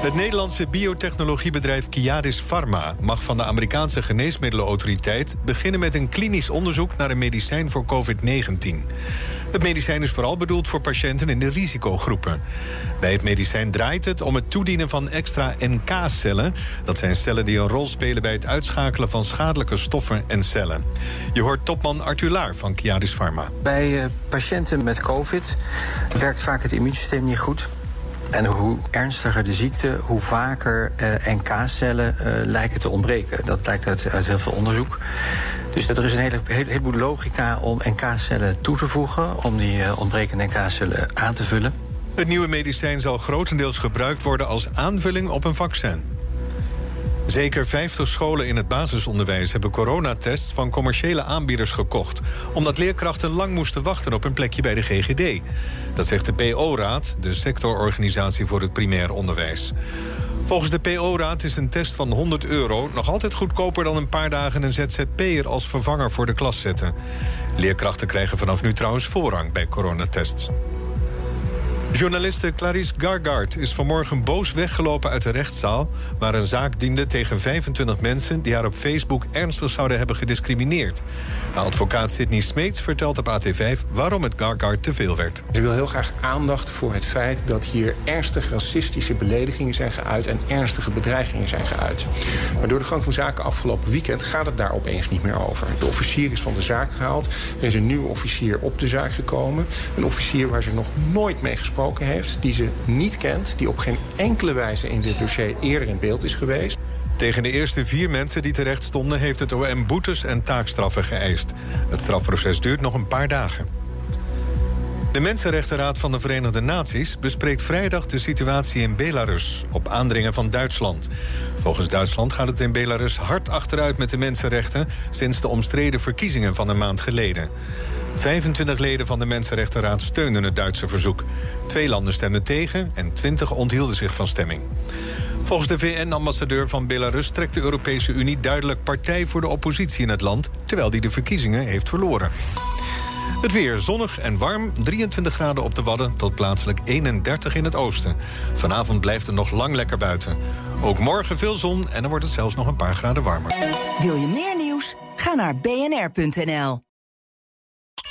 Het Nederlandse biotechnologiebedrijf Kiadis Pharma mag van de Amerikaanse geneesmiddelenautoriteit beginnen met een klinisch onderzoek naar een medicijn voor COVID-19. Het medicijn is vooral bedoeld voor patiënten in de risicogroepen. Bij het medicijn draait het om het toedienen van extra NK-cellen. Dat zijn cellen die een rol spelen bij het uitschakelen van schadelijke stoffen en cellen. Je hoort topman Arthur Laar van Kiadis Pharma. Bij uh, patiënten met COVID werkt vaak het immuunsysteem niet goed. En hoe ernstiger de ziekte, hoe vaker uh, NK-cellen uh, lijken te ontbreken. Dat blijkt uit, uit heel veel onderzoek. Dus er is een hele, hele, heleboel logica om NK-cellen toe te voegen, om die uh, ontbrekende NK-cellen aan te vullen. Het nieuwe medicijn zal grotendeels gebruikt worden als aanvulling op een vaccin. Zeker 50 scholen in het basisonderwijs hebben coronatests van commerciële aanbieders gekocht. Omdat leerkrachten lang moesten wachten op een plekje bij de GGD. Dat zegt de PO-raad, de sectororganisatie voor het primair onderwijs. Volgens de PO-raad is een test van 100 euro nog altijd goedkoper dan een paar dagen een ZZP'er als vervanger voor de klas zetten. Leerkrachten krijgen vanaf nu trouwens voorrang bij coronatests. Journaliste Clarice Gargard is vanmorgen boos weggelopen uit de rechtszaal... waar een zaak diende tegen 25 mensen... die haar op Facebook ernstig zouden hebben gediscrimineerd. Advocaat Sidney Smeets vertelt op AT5 waarom het Gargard te veel werd. Ze wil heel graag aandacht voor het feit dat hier ernstige racistische beledigingen zijn geuit... en ernstige bedreigingen zijn geuit. Maar door de gang van zaken afgelopen weekend gaat het daar opeens niet meer over. De officier is van de zaak gehaald. Er is een nieuwe officier op de zaak gekomen. Een officier waar ze nog nooit mee heeft... die ze niet kent, die op geen enkele wijze in dit dossier eerder in beeld is geweest. Tegen de eerste vier mensen die terecht stonden... heeft het OM boetes en taakstraffen geëist. Het strafproces duurt nog een paar dagen. De Mensenrechtenraad van de Verenigde Naties bespreekt vrijdag de situatie in Belarus op aandringen van Duitsland. Volgens Duitsland gaat het in Belarus hard achteruit met de mensenrechten sinds de omstreden verkiezingen van een maand geleden. 25 leden van de Mensenrechtenraad steunden het Duitse verzoek. Twee landen stemden tegen en 20 onthielden zich van stemming. Volgens de VN-ambassadeur van Belarus trekt de Europese Unie duidelijk partij voor de oppositie in het land, terwijl die de verkiezingen heeft verloren. Het weer zonnig en warm, 23 graden op de Wadden tot plaatselijk 31 in het oosten. Vanavond blijft het nog lang lekker buiten. Ook morgen veel zon en dan wordt het zelfs nog een paar graden warmer. Wil je meer nieuws? Ga naar bnr.nl.